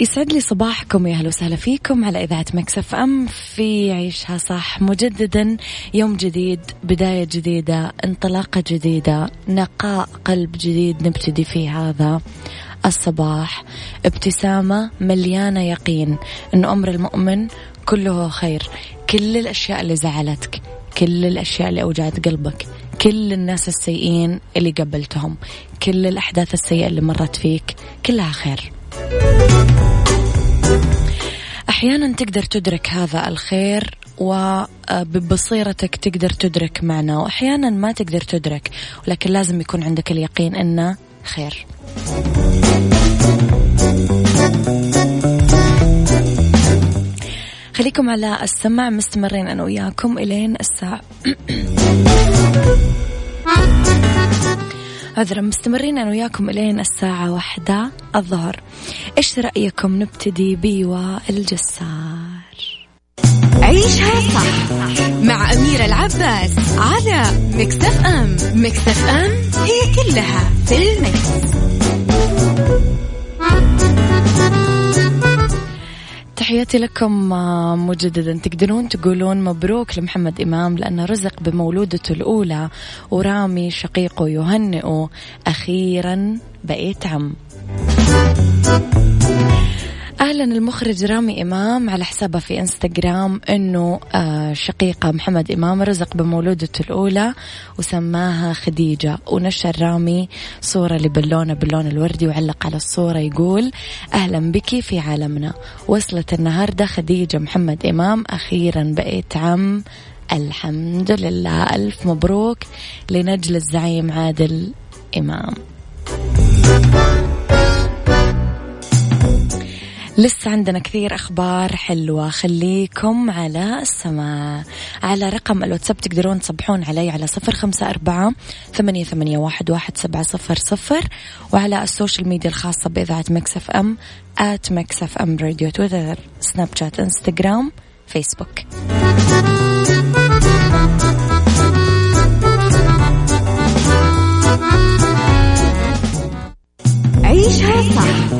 يسعد لي صباحكم يا أهلا وسهلا فيكم على إذاعة Mix FM في عيشها صح مجددا يوم جديد بداية جديدة انطلاقة جديدة نقاء قلب جديد نبتدي فيه هذا الصباح. ابتسامة مليانة يقين انه أمر المؤمن كله خير. كل الأشياء اللي زعلتك كل الأشياء اللي أوجعت قلبك كل الناس السيئين اللي قبلتهم كل الأحداث السيئة اللي مرت فيك كلها خير. أحيانا تقدر تدرك هذا الخير وببصيرتك تقدر تدرك معناه وأحيانا ما تقدر تدرك ولكن لازم يكون عندك اليقين أنه خير. خليكم على السمع مستمرين أنا وياكم إلين الساعة. عذرا مستمرين أنا وياكم إلين الساعة واحدة الظهر. إيش رأيكم؟ نبتدي بيوا الجسار عيشها صح مع أميرة العباس على مكتف أم. مكتف أم هي كلها في المكس. تحياتي لكم آه، مجددا. تقدرون تقولون مبروك لمحمد إمام لأنه رزق بمولودته الأولى ورامي شقيقه يهنئه أخيرا بقيت عم. أهلا المخرج رامي إمام على حسابه في إنستغرام أنه آه، شقيقة محمد إمام رزق بمولودته الأولى وسماها خديجة. ونشر رامي صورة لبلونة باللون الوردي وعلق على الصورة يقول أهلا بك في عالمنا. وصلت النهاردة خديجة محمد إمام أخيرا بقيت عم. الحمد لله. ألف مبروك لنجل الزعيم عادل إمام. لسه عندنا كثير أخبار حلوة. خليكم على السمع على رقم الواتساب تقدرون تصبحون علي على صفر خمسة أربعة ثمانية, ثمانية واحد, واحد سبعة صفر صفر وعلى ال social media الخاصة بإذاعة Mix FM at Mix FM Radio تويتر سناب شات إنستغرام فيسبوك. عيشها صح.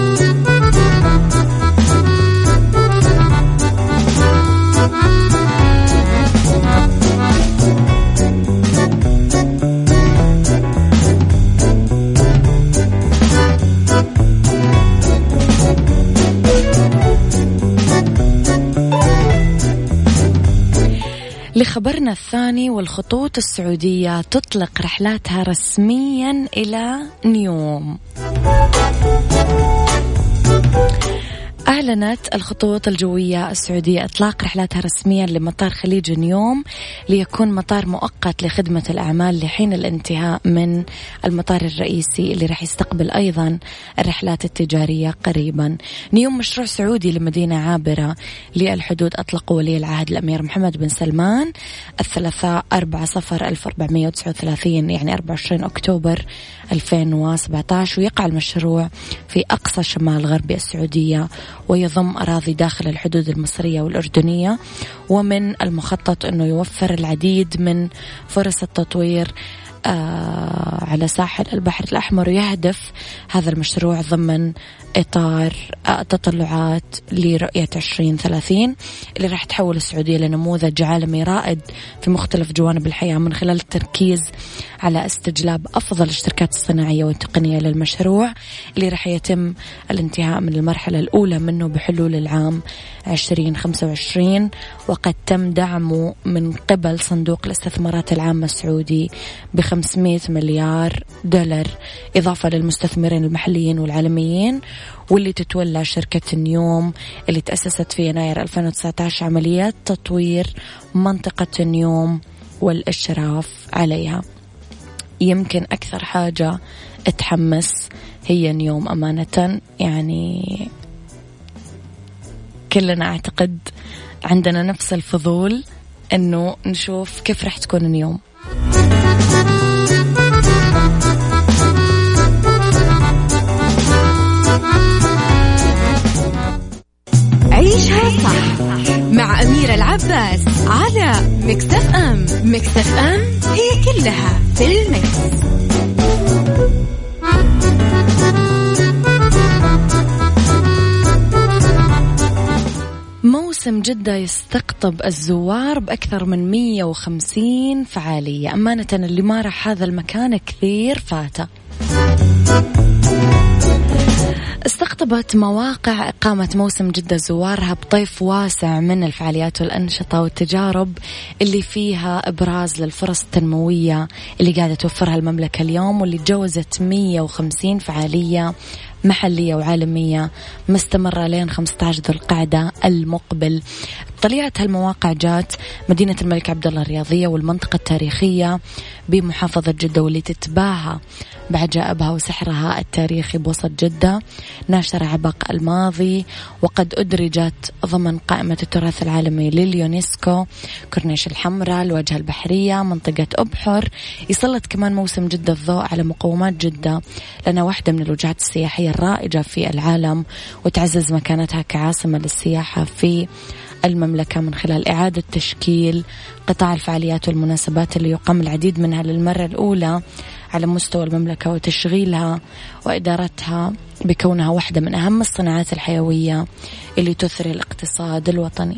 لخبرنا الثاني والخطوط السعودية تطلق رحلاتها رسميا إلى نيوم. أعلنت الخطوط الجوية السعودية إطلاق رحلاتها رسميا لمطار خليج نيوم ليكون مطار مؤقت لخدمة الأعمال لحين الانتهاء من المطار الرئيسي اللي راح يستقبل أيضا الرحلات التجارية قريبا. نيوم مشروع سعودي لمدينة عابرة للحدود أطلقوا ولي العهد الأمير محمد بن سلمان. الثلاثاء 4 صفر 1439 يعني 24 أكتوبر 2017 ويقع المشروع في أقصى شمال غربي السعودية. ويضم أراضي داخل الحدود المصرية والأردنية ومن المخطط أنه يوفر العديد من فرص التطوير على ساحل البحر الأحمر ويهدف هذا المشروع ضمن إطار آه، تطلعات لرؤية 2030 اللي راح تحول السعودية لنموذج عالمي رائد في مختلف جوانب الحياة من خلال التركيز على استجلاب أفضل الشركات الصناعية والتقنية للمشروع اللي راح يتم الانتهاء من المرحلة الأولى منه بحلول العام 2025 وقد تم دعمه من قبل صندوق الاستثمارات العامة السعودي ب 500 مليار دولار إضافة للمستثمرين المحليين والعالميين واللي تتولى شركة نيوم اللي تأسست في يناير 2019 عمليات تطوير منطقة نيوم والإشراف عليها. يمكن أكثر حاجة تحمس هي نيوم أمانة يعني كلنا أعتقد عندنا نفس الفضول أنه نشوف كيف رح تكون اليوم عيشها صح مع أميرة العباس على مكتف أم مكتف أم هي كلها في المكس. موسم جدة يستقطب الزوار بأكثر من 150 فعالية. أمانة اللي ما راح هذا المكان كثير فاته. استقطبت مواقع إقامة موسم جدة زوارها بطيف واسع من الفعاليات والأنشطة والتجارب اللي فيها إبراز للفرص التنموية اللي قاعدة توفرها المملكة اليوم واللي تجاوزت 150 فعالية محلية وعالمية مستمرة لين 15 ذو القعدة المقبل. طليعة هالمواقع جات مدينة الملك عبد الله الرياضية والمنطقة التاريخية بمحافظة جدة واللي تتباهى بعجائبها وسحرها التاريخي بوسط جدة. ناشرة عبق الماضي وقد أدرجت ضمن قائمة التراث العالمي لليونسكو. كورنيش الحمراء الواجهة البحرية منطقة أبحر. يسلط كمان موسم جدة الضوء على مقومات جدة لأنها واحدة من الوجهات السياحية الرائجة في العالم وتعزز مكانتها كعاصمة للسياحة في المملكة من خلال إعادة تشكيل قطاع الفعاليات والمناسبات اللي يقام العديد منها للمرة الأولى على مستوى المملكة وتشغيلها وإدارتها بكونها واحدة من أهم الصناعات الحيوية اللي تثري الاقتصاد الوطني.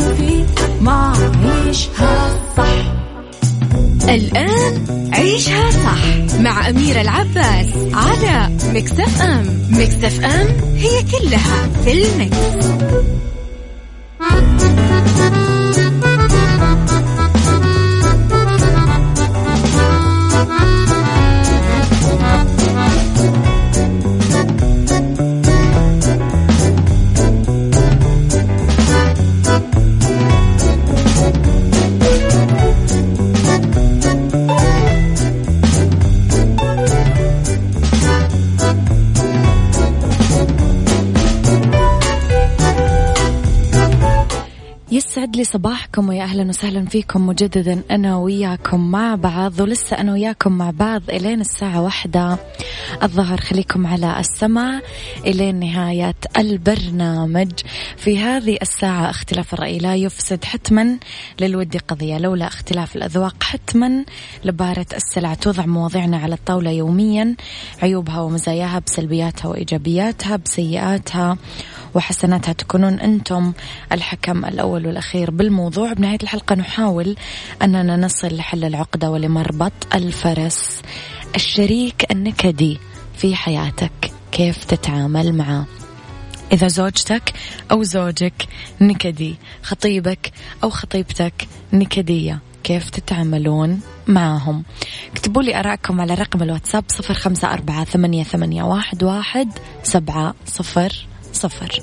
المفيد ما عيشها صح الآن عيشها صح مع أميرة العباس على مكتف أم مكتف أم هي كلها في المكس. لي صباحكم ويا أهلا وسهلا فيكم مجددا أنا وياكم مع بعض ولسه أنا وياكم مع بعض إلين الساعة واحدة الظهر. خليكم على السمع إلين نهاية البرنامج. في هذه الساعة اختلاف الرأي لا يفسد حتما للود قضية لولا اختلاف الأذواق حتما لبارة السلع توضع مواضيعنا على الطاولة يوميا. عيوبها ومزاياها بسلبياتها وإيجابياتها بسيئاتها وحسناتها تكونون أنتم الحكم الأول والأخير بالموضوع. بنهاية الحلقة نحاول أننا نصل لحل العقدة ولمربط الفرس الشريك النكدي في حياتك. كيف تتعامل معه إذا زوجتك أو زوجك نكدي خطيبك أو خطيبتك نكدية كيف تتعاملون معهم؟ اكتبوا لي أراءكم على رقم الواتساب صفر خمسة أربعة ثمانية, ثمانية واحد, واحد سبعة صفر صفر.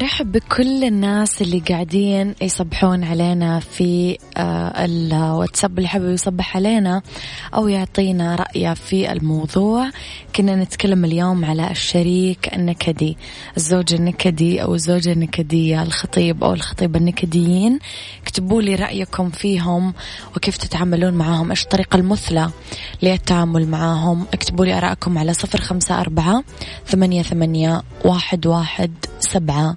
أرحب بكل الناس اللي قاعدين يصبحون علينا في آه، الواتساب. اللي حابب يصبح علينا أو يعطينا رأيه في الموضوع كنا نتكلم اليوم على الشريك النكدي الزوج النكدي أو الزوجة النكدية الخطيب أو الخطيبة النكديين. اكتبوا لي رأيكم فيهم وكيف تتعاملون معهم إيش الطريقة المثلى للتعامل معهم. اكتبوا لي أراءكم على صفر خمسة أربعة ثمانية ثمانية واحد واحد سبعة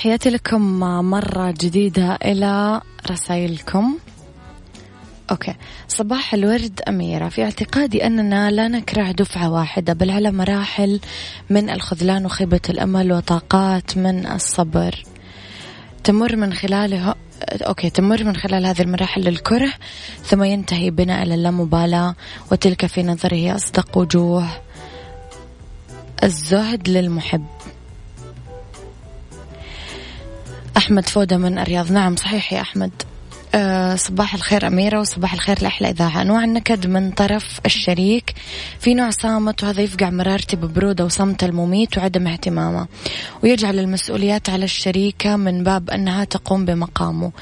تحياتي لكم مرة جديدة إلى رسائلكم. Okay. صباح الورد أميرة. في اعتقادي أننا لا نكره دفعة واحدة بل على مراحل من الخذلان وخيبة الأمل وطاقات من الصبر. تمر من خلاله okay تمر من خلال هذه المراحل الكره ثم ينتهي بنا إلى اللامبالاة وتلك في نظري أصدق وجوه الزهد للمحب. أحمد فودة من الرياض. نعم صحيح يا أحمد. أه صباح الخير أميرة وصباح الخير لأحلى إذاعة. أنواع النكد من طرف الشريك. في نوع صامت وهذا يفقع مرارتي ببرودة وصمت المميت وعدم اهتمامه ويجعل المسؤوليات على الشريكة من باب أنها تقوم بمقامه.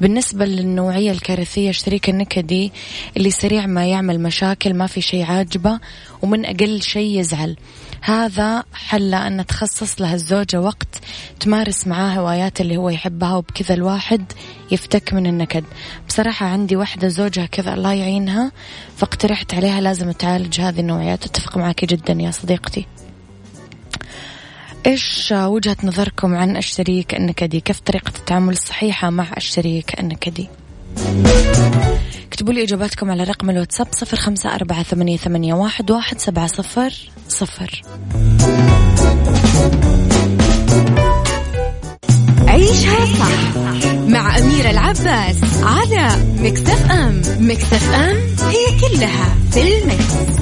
بالنسبة للنوعية الكارثية الشريك النكدي اللي سريع ما يعمل مشاكل ما في شيء عاجبه ومن أقل شيء يزعل. هذا حل أن تخصص له الزوجة وقت تمارس معاه هوايات اللي هو يحبها وبكذا الواحد يفتك من النكد. بصراحة عندي واحدة زوجها كذا الله يعينها فاقترحت عليها لازم تعالج هذه النوعيات أتفق معك جدا يا صديقتي. إيش وجهة نظركم عن الشريك النكدي؟ كيف طريقة التعامل الصحيحة مع الشريك النكدي؟ اكتبوا لي إجاباتكم على رقم الواتساب صفر خمسة أربعة ثمانية, ثمانية واحد, واحد سبعة صفر صفر عيشها صح مع أميرة العباس على مكتف أم مكتف أم هي كلها في المكس.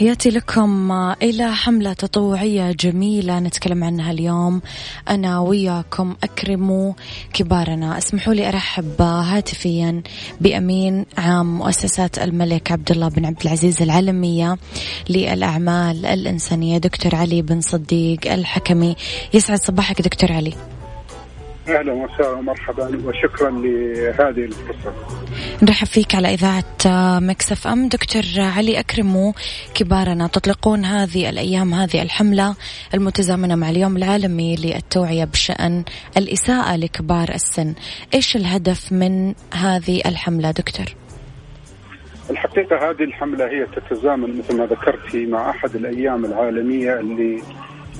تحياتي لكم إلى حملة تطوعية جميلة نتكلم عنها اليوم. أنا وياكم أكرموا كبارنا. اسمحوا لي أرحب هاتفيا بأمين عام مؤسسات الملك عبد الله بن عبد العزيز العالمية للأعمال الإنسانية دكتور علي بن صديق الحكمي. يسعد صباحك دكتور علي. أهلا وسهلا ومرحبا وشكرا لهذه الفرصة. نرحب فيك على إذاعة مكسف أم دكتور علي اكرموا كبارنا تطلقون هذه الأيام هذه الحملة المتزامنة مع اليوم العالمي للتوعية بشأن الإساءة لكبار السن، إيش الهدف من هذه الحملة دكتور؟ الحقيقة هذه الحملة هي تتزامن مثل ما ذكرتي مع أحد الأيام العالمية اللي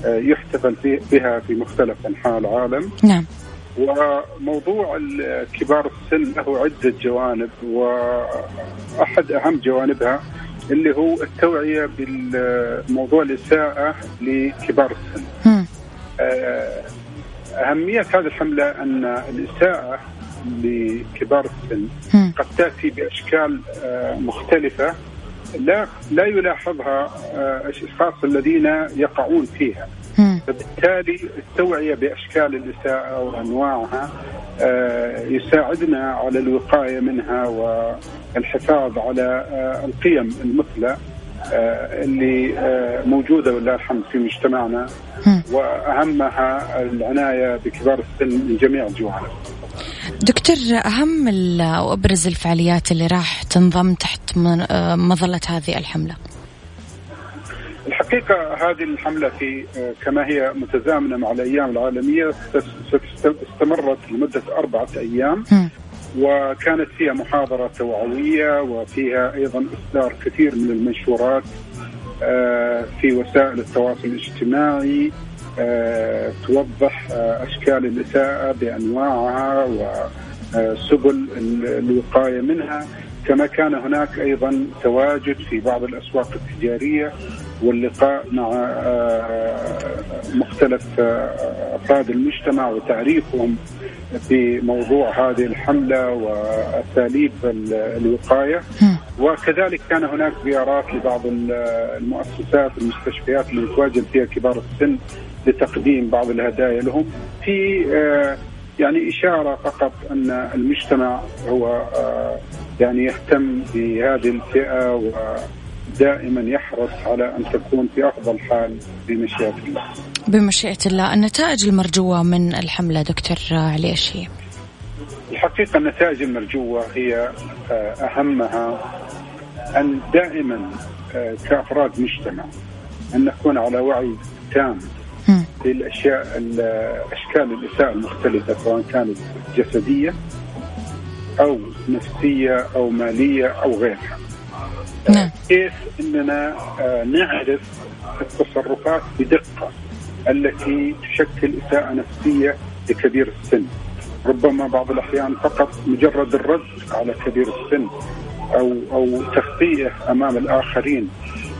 يحتفل بها في مختلف أنحاء العالم. نعم. وموضوع كبار السن له عدة جوانب وأحد أهم جوانبها اللي هو التوعية بالموضوع الإساءة لكبار السن. آه، أهمية هذه الحملة أن الإساءة لكبار السن قد تأتي بأشكال آه، مختلفة لا لا يلاحظها الأشخاص آه، الذين يقعون فيها. فبالتالي التوعيه بأشكال الإساءة وأنواعها آه، يساعدنا على الوقاية منها والحفاظ على آه، القيم المثلى اللي موجودة ولله الحمد في مجتمعنا. وأهمها العناية بكبار السن من جميع الجوانب. دكتور أهم وأبرز الفعاليات اللي راح تنضم تحت مظلة هذه الحملة؟ الحقيقة هذه الحملة في كما هي متزامنة مع الأيام العالمية استمرت لمدة أربعة أيام. وكانت فيها محاضرة توعوية وفيها أيضا إصدار كثير من المنشورات آه، في وسائل التواصل الاجتماعي آه، توضح آه، أشكال الاساءه بأنواعها وسبل الوقاية منها. كما كان هناك أيضا تواجد في بعض الأسواق التجارية واللقاء مع مختلف أفراد المجتمع وتعريفهم بموضوع هذه الحملة واساليب الوقاية. وكذلك كان هناك زيارات لبعض المؤسسات والمستشفيات اللي يتواجد فيها كبار السن لتقديم بعض الهدايا لهم. في آه، يعني إشارة فقط أن المجتمع هو آه، يعني يهتم بهذه الفئة ودائما يحرص على أن تكون في أفضل حال بمشيئة الله. بمشيئة الله، النتائج المرجوة من الحملة دكتور علي هي؟ الحقيقة النتائج المرجوة هي آه، أهمها أن دائما كأفراد مجتمع أن نكون على وعي تام للاشياء أشكال الإساءة المختلفة سواء كانت جسدية أو نفسية أو مالية أو غيرها. نعم. كيف إننا آه، نعرف التصرفات بدقة التي تشكل إساءة نفسية لكبير السن. ربما بعض الأحيان فقط مجرد الرد على كبير السن أو أو تخطيئه أمام الآخرين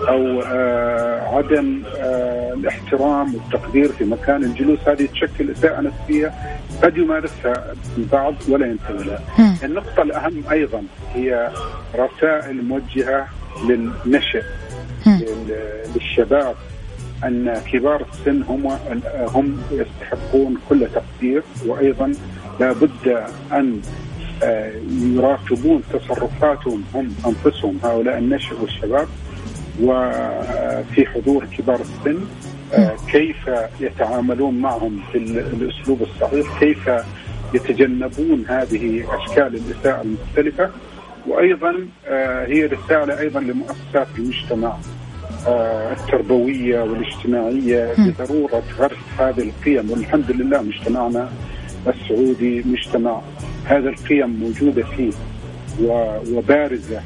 أو آه عدم آه الاحترام والتقدير في مكان الجلوس. هذه تشكل اساءه نفسية قد يمارسها البعض ولا ينتبه لها. النقطة الأهم أيضا هي رسائل موجهة للنشء للشباب. أن كبار السن هم هم يستحقون كل تقدير وأيضا لابد أن آه، يراقبون تصرفاتهم هم أنفسهم هؤلاء النشء والشباب. وفي حضور كبار السن آه، كيف يتعاملون معهم بالاسلوب الصحيح؟ كيف يتجنبون هذه أشكال الاساءه المختلفة؟ وأيضا آه، هي رسالة أيضا لمؤسسات المجتمع آه، التربوية والاجتماعية. بضرورة غرس هذه القيم والحمد لله مجتمعنا السعودي مجتمع هذه القيم موجودة فيه وبارزة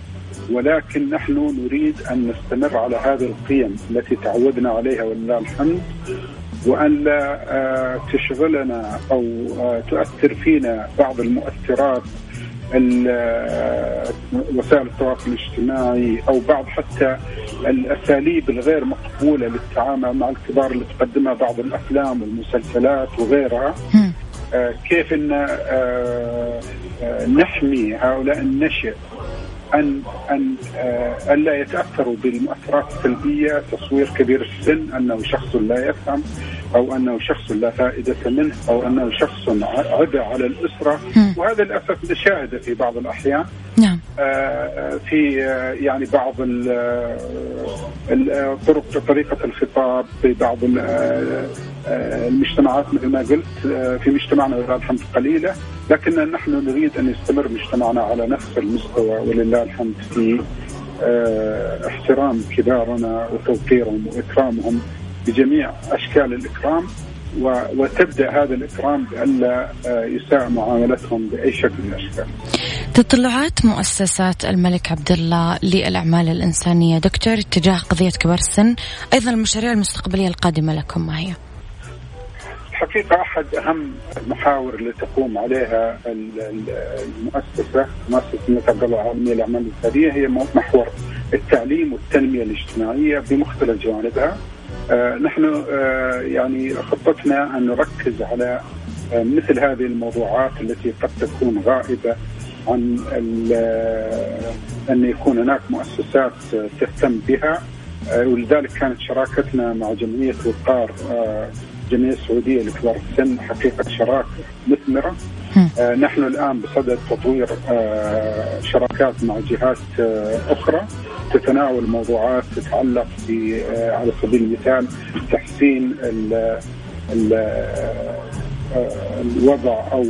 ولكن نحن نريد أن نستمر على هذه القيم التي تعودنا عليها ولله الحمد وأن لا آه، تشغلنا أو آه، تؤثر فينا بعض المؤثرات آه، وسائل التواصل الاجتماعي أو بعض حتى الأساليب الغير مقبولة للتعامل مع الكبار اللي تقدمها بعض الأفلام والمسلسلات وغيرها. كيف إن نحمي هؤلاء النشء ان أن آه، الا يتأثروا بالمؤثرات السلبية تصوير كبير السن أنه شخص لا يفهم. أو أنه شخص لا فائدة منه أو أنه شخص عبء على الأسرة. وهذا للأسف نشاهده في بعض الأحيان. نعم. آه، في آه، يعني بعض الطرق طريقة الخطاب في بعض المجتمعات مثل ما قلت في مجتمعنا ولله الحمد قليلة. لكن نحن نريد أن يستمر مجتمعنا على نفس المستوى ولله الحمد في احترام كبارنا وتوقيرهم وإكرامهم. بجميع أشكال الإكرام وتبدأ هذا الإكرام بالا آه، يساء معاملتهم بأي شكل من الأشكال. تطلعات مؤسسات الملك عبد الله للأعمال الإنسانية دكتور اتجاه قضية كبار السن أيضا المشاريع المستقبلية القادمة لكم ما هي؟ الحقيقة أحد أهم المحاور اللي تقوم عليها المؤسسة مؤسسة الملك عبد الله العالمية للأعمال الإنسانية هي محور التعليم والتنمية الاجتماعية بمختلف جوانبها نحن آه، يعني خطتنا أن نركز على آه، مثل هذه الموضوعات التي قد تكون غائبة عن أن يكون هناك مؤسسات تهتم بها. ولذلك كانت شراكتنا مع جمعية وقار الجمعيه السعودية لكبار السن حقيقة شراكة مثمرة. نحن الآن بصدد تطوير شراكات مع جهات أخرى. تتناول موضوعات تتعلق ب على سبيل المثال تحسين ال الوضع أو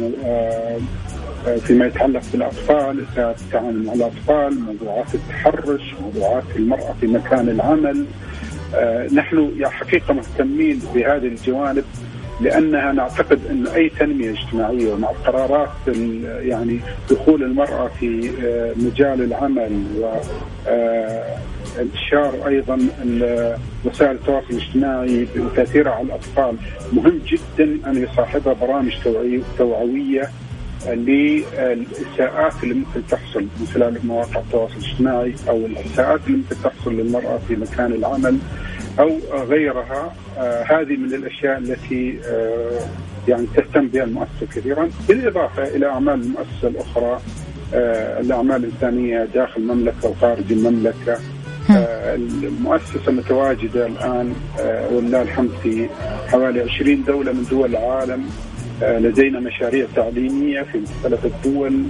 فيما يتعلق بالأطفال التعامل مع الأطفال موضوعات التحرش موضوعات المرأة في مكان العمل. آه، نحن حقيقة مهتمين بهذه الجوانب. لأنها نعتقد أن أي تنمية اجتماعية ومع قرارات يعني دخول المرأة في آه، مجال العمل و آه، انتشار أيضا وسائل التواصل الاجتماعي وتاثيرها على الأطفال. مهم جدا أن يصاحبها برامج توعوية للإساءات اللي ممكن تحصل من خلال مواقع التواصل الاجتماعي أو الإساءات اللي ممكن تحصل للمرأة في مكان العمل. أو غيرها آه هذه من الأشياء التي آه يعني تهتم بها المؤسسة كثيرا. بالإضافة إلى أعمال المؤسسة الأخرى آه الأعمال الانسانيه داخل المملكة وخارج المملكة. المؤسسة متواجدة الآن ولله الحمد في حوالي 20 دولة من دول العالم. لدينا مشاريع تعليمية في مختلف الدول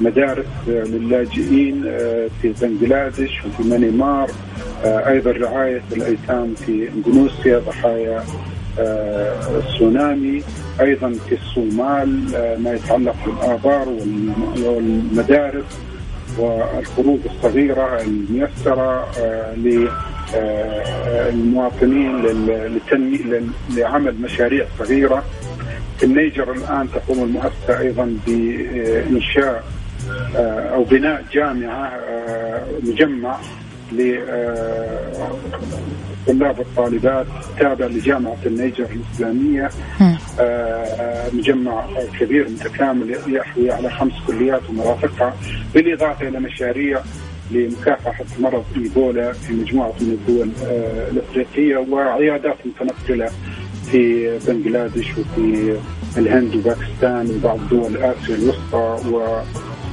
مدارس للاجئين في بنغلاديش وفي مانيمار أيضا رعاية الأيتام في إندونيسيا ضحايا السونامي أيضا في الصومال ما يتعلق بالآبار والمدارس والخروج الصغيرة الميسرة للمواطنين لعمل مشاريع صغيرة. في النيجر الآن تقوم المؤسسة أيضا بإنشاء آه، أو بناء جامعة آه، مجمع لطلاب والطالبات تابع لجامعة النيجر الإسلامية. آه، مجمع كبير متكامل يحوي على خمس كليات ومرافقها بالإضافة إلى مشاريع لمكافحة مرض إيبولا في مجموعة من الدول الأفريقية وعيادات متنقلة في بنغلاديش وفي الهند وباكستان وبعض دول آسيا الوسطى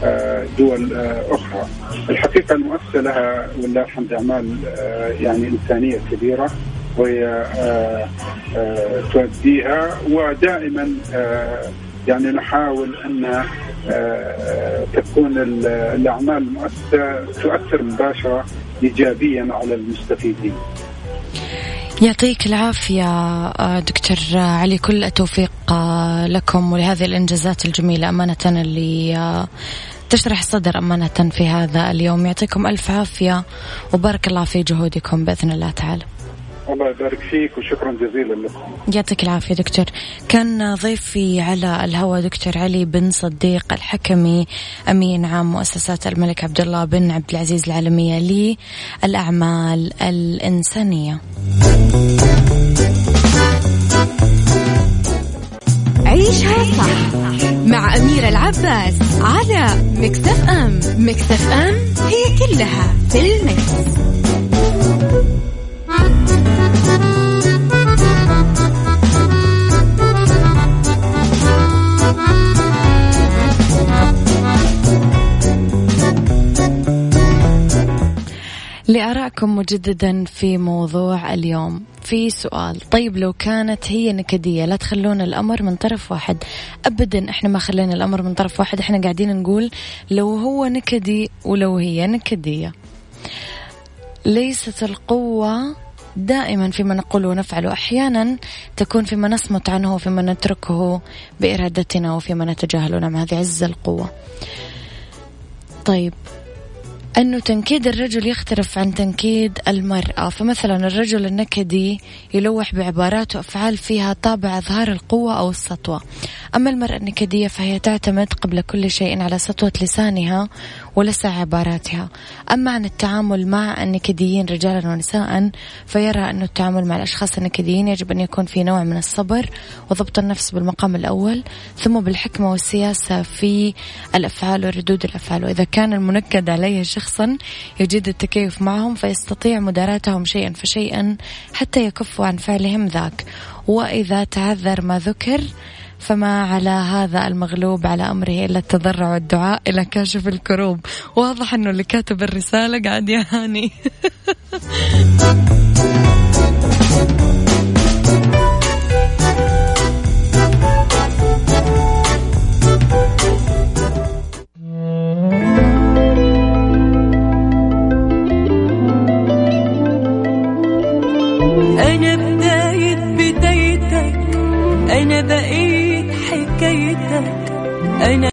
ودول أخرى. الحقيقة المؤسسة لها ولله الحمد أعمال يعني إنسانية كبيرة وهي آه، آه، تؤديها ودائما آه، يعني نحاول أن تكون الأعمال المؤسسة تؤثر مباشرة ايجابيا على المستفيدين. يعطيك العافية آه، دكتور علي. كل التوفيق آه، لكم ولهذه الإنجازات الجميلة أمانة اللي آه، تشرح الصدر أمانة في هذا اليوم. يعطيكم ألف عافية وبارك الله في جهودكم بإذن الله تعالى. الله يبارك فيك وشكرا جزيلا لكم يعطيك العافية دكتور. كان ضيفي على الهواء دكتور علي بن صديق الحكمي أمين عام مؤسسات الملك عبد الله بن عبد العزيز العالمية للأعمال الإنسانية. عيشها صح مع أميرة العباس على مكتف أم. مكتف أم هي كلها في المكس. لآرائكم مجددا في موضوع اليوم. في سؤال. طيب لو كانت هي نكدية لا تخلون الأمر من طرف واحد. أبدا إحنا ما خلينا الأمر من طرف واحد إحنا قاعدين نقول لو هو نكدي ولو هي نكدية. ليست القوة دائما فيما نقول ونفعل أحيانا تكون فيما نصمت عنه وفيما نتركه بإرادتنا وفيما نتجاهله نعم هذه عز القوة. طيب أنه تنكيد الرجل يختلف عن تنكيد المرأة. فمثلا الرجل النكدي يلوح بعبارات وأفعال فيها طابع إظهار القوة أو السطوة. أما المرأة النكدية فهي تعتمد قبل كل شيء على سطوة لسانها ولسع عباراتها. أما عن التعامل مع النكديين رجالا ونساء فيرى أن التعامل مع الأشخاص النكديين يجب أن يكون في نوع من الصبر وضبط النفس بالمقام الأول ثم بالحكمة والسياسة في الأفعال وردود الأفعال. وإذا كان المنكد عليه شخصا يجد التكيف معهم فيستطيع مداراتهم شيئا فشيئا حتى يكفوا عن فعلهم ذاك. وإذا تعذر ما ذكر فما على هذا المغلوب على أمره إلا التضرع والدعاء إلى كاشف الكروب. واضح أنه اللي كاتب الرسالة قاعد يهاني. أنا بداية بدايتك أنا بقيت حكايتك أنا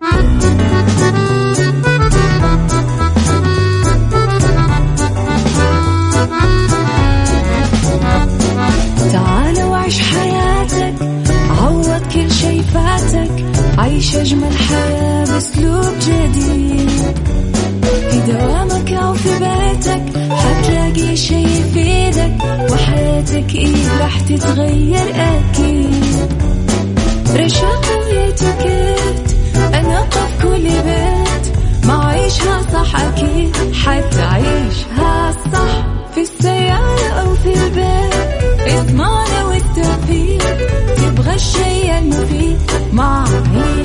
تعال وعيش حياتك عوض كل شي فاتك عيش أجمل حياة بأسلوب جديد. في دوامك أو في بيتك حتلاقي شي يفيدك وحياتك إيه راح تتغير.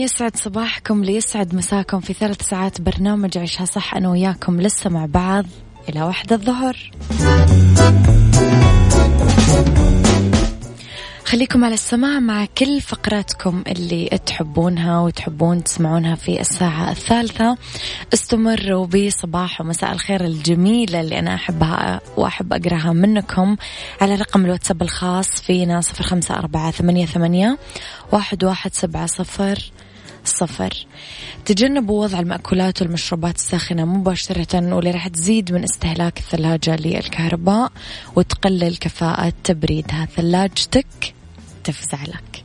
يسعد صباحكم ليسعد مساكم في ثلاث ساعات برنامج عيشها صح أنا وياكم لسه مع بعض إلى واحدة الظهر. خليكم على السماع مع كل فقراتكم اللي تحبونها وتحبون تسمعونها في الساعة الثالثة. استمروا بصباح ومساء الخير الجميلة اللي أنا أحبها وأحب أقرأها منكم على رقم الواتساب الخاص فينا صفر خمسة أربعة ثمانية, ثمانية واحد, واحد سبعة صفر. صفر. تجنبوا وضع المأكولات والمشروبات الساخنة مباشرة واللي راح تزيد من استهلاك الثلاجة للكهرباء وتقلل كفاءة تبريدها. ثلاجتك تفزع لك.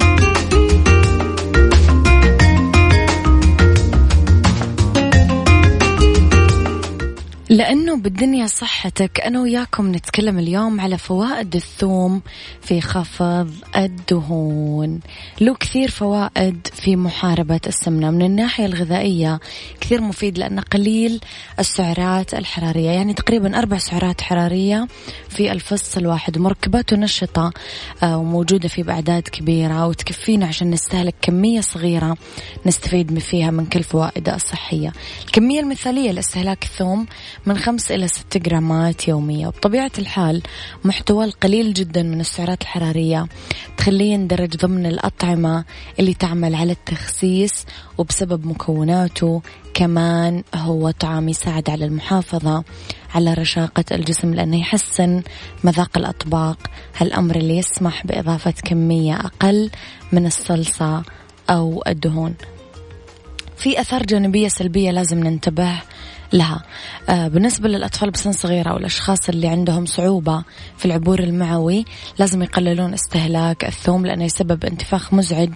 لأنه بالدنيا صحتك أنا وياكم نتكلم اليوم على فوائد الثوم في خفض الدهون. له كثير فوائد في محاربة السمنة. من الناحية الغذائية كثير مفيد لأنه قليل السعرات الحرارية. يعني تقريبا أربع سعرات حرارية في الفص الواحد. مركباته نشطة آه، وموجودة في بأعداد كبيرة وتكفينا عشان نستهلك كمية صغيرة نستفيد فيها من كل فوائده الصحية. الكمية المثالية لإستهلاك الثوم من خمس إلى ست جرامات يومية. وبطبيعة الحال محتوى القليل جدا من السعرات الحرارية تخليه يندرج ضمن الأطعمة اللي تعمل على التخسيس وبسبب مكوناته كمان هو طعام يساعد على المحافظة على رشاقة الجسم لأنه يحسن مذاق الأطباق. هالأمر اللي يسمح بإضافة كمية أقل من الصلصة أو الدهون. في أثار جانبية سلبية لازم ننتبه لها. آه، بالنسبة للأطفال بسن صغيرة أو الأشخاص اللي عندهم صعوبة في العبور المعوي لازم يقللون استهلاك الثوم لأنه يسبب انتفاخ مزعج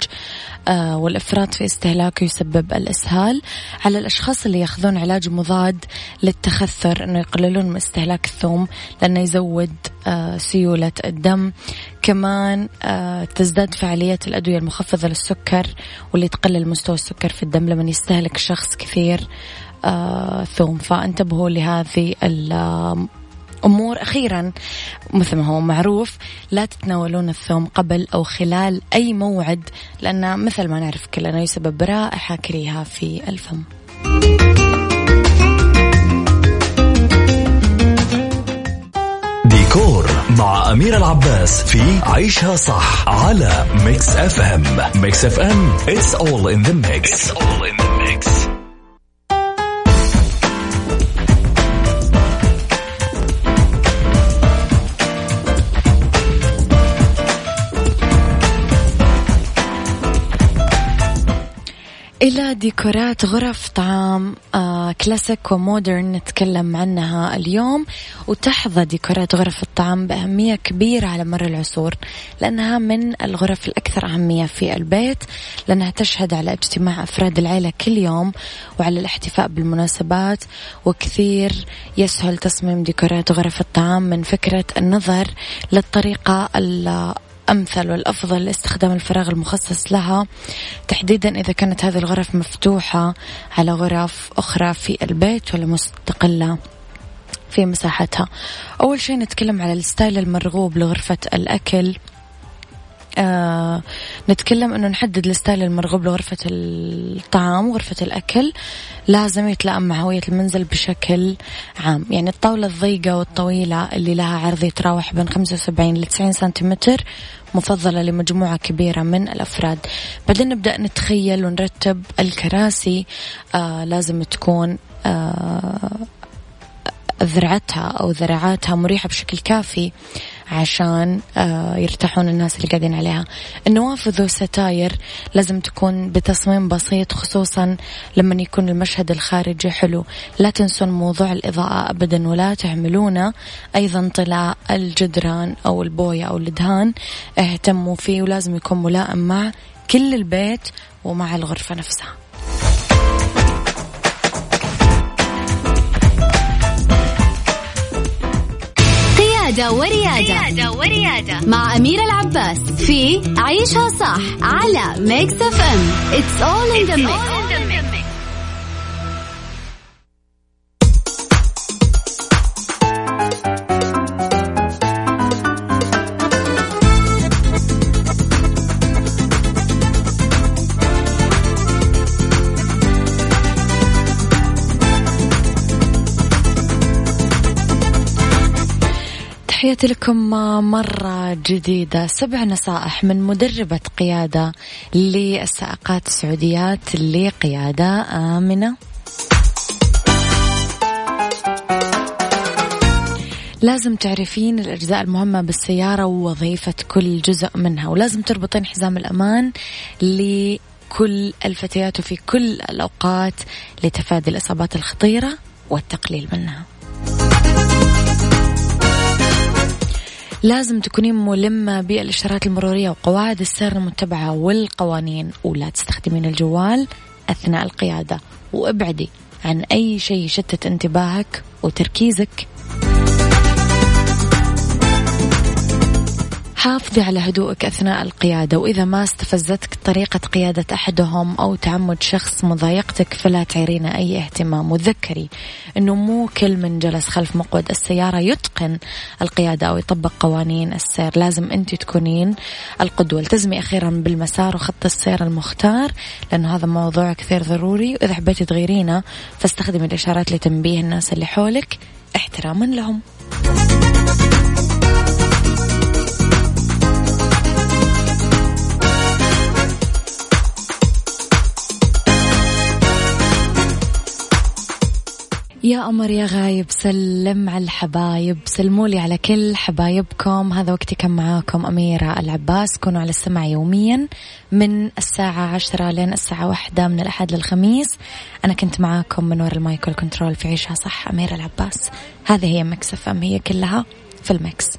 آه، والإفراط في استهلاكه يسبب الإسهال. على الأشخاص اللي يأخذون علاج مضاد للتخثر أنه يقللون من استهلاك الثوم لأنه يزود آه، سيولة الدم. كمان تزداد فعالية الأدوية المخفضة للسكر واللي تقلل مستوى السكر في الدم لما يستهلك الشخص كثير. ثوم. فانتبهوا لهذه الأمور أخيرا مثل ما هو معروف لا تتناولون الثوم قبل أو خلال أي موعد لأنه مثل ما نعرف كلنا يسبب رائحة كريهة في الفم. ديكور مع أميرة العباس في عيشها صح على Mix FM Mix FM it's all in the mix, it's all in the mix. إلى ديكورات غرف طعام آه classic و modern نتكلم عنها اليوم. وتحظى ديكورات غرف الطعام بأهمية كبيرة على مر العصور لأنها من الغرف الأكثر أهمية في البيت لأنها تشهد على اجتماع أفراد العيلة كل يوم وعلى الاحتفاء بالمناسبات. وكثير يسهل تصميم ديكورات غرف الطعام من فكرة النظر للطريقة الأمثل والأفضل لاستخدام الفراغ المخصص لها تحديدا إذا كانت هذه الغرف مفتوحة على غرف أخرى في البيت ولا مستقلة في مساحتها. أول شيء نتكلم على ال style المرغوب لغرفة الأكل. آه نتكلم إنه نحدد ال style المرغوب لغرفة الطعام وغرفة الأكل. لازم يتلائم مع هوية المنزل بشكل عام. يعني الطاولة الضيقة والطويلة اللي لها عرض يتراوح بين 75 ل 90 سنتيمتر مفضلة لمجموعة كبيرة من الأفراد. بعدين نبدأ نتخيل ونرتب الكراسي. آه لازم تكون آه ذرعتها أو ذراعاتها مريحة بشكل كافي عشان آه، يرتاحون الناس اللي قاعدين عليها. النوافذ والستاير لازم تكون بتصميم بسيط خصوصا لما يكون المشهد الخارجي حلو. لا تنسون موضوع الإضاءة أبدا ولا تهملونه أيضا طلاء الجدران أو البوية أو الدهان اهتموا فيه ولازم يكون ملائم مع كل البيت ومع الغرفة نفسها. قيادة وريادة, قيادة وريادة مع أميرة العباس في عيشها صح على Mix FM It's all in the mix. تحياتي لكم مرة جديدة. سبع نصائح من مدربة قيادة للسائقات السعوديات لقيادة آمنة. لازم تعرفين الأجزاء المهمة بالسيارة ووظيفة كل جزء منها ولازم تربطين حزام الأمان لكل الفتيات وفي كل الأوقات لتفادي الإصابات الخطيرة والتقليل منها. لازم تكونين ملمة بالإشارات المرورية وقواعد السير المتبعة والقوانين ولا تستخدمين الجوال أثناء القيادة. وابعدي عن أي شيء يشتت انتباهك وتركيزك حافظي على هدوءك أثناء القيادة وإذا ما استفزتك طريقة قيادة أحدهم أو تعمد شخص مضايقتك فلا تعيرين أي اهتمام. وتذكري أنه مو كل من جلس خلف مقود السيارة يتقن القيادة أو يطبق قوانين السير. لازم أنت تكونين القدوة. التزمي أخيرا بالمسار وخط السير المختار لأنه هذا موضوع كثير ضروري. وإذا حبيتي تغيرينه فاستخدمي الإشارات لتنبيه الناس اللي حولك احتراما لهم. يا قمر يا غايب سلم على الحبايب سلموا لي على كل حبايبكم. هذا وقتي كان معاكم أميرة العباس. كونوا على السمع يوميا من الساعة عشرة لين الساعة واحدة من الأحد للخميس. أنا كنت معاكم من وراء ال mic وال control في عيشها صح أميرة العباس. هذه هي Mix FM it's all in the mix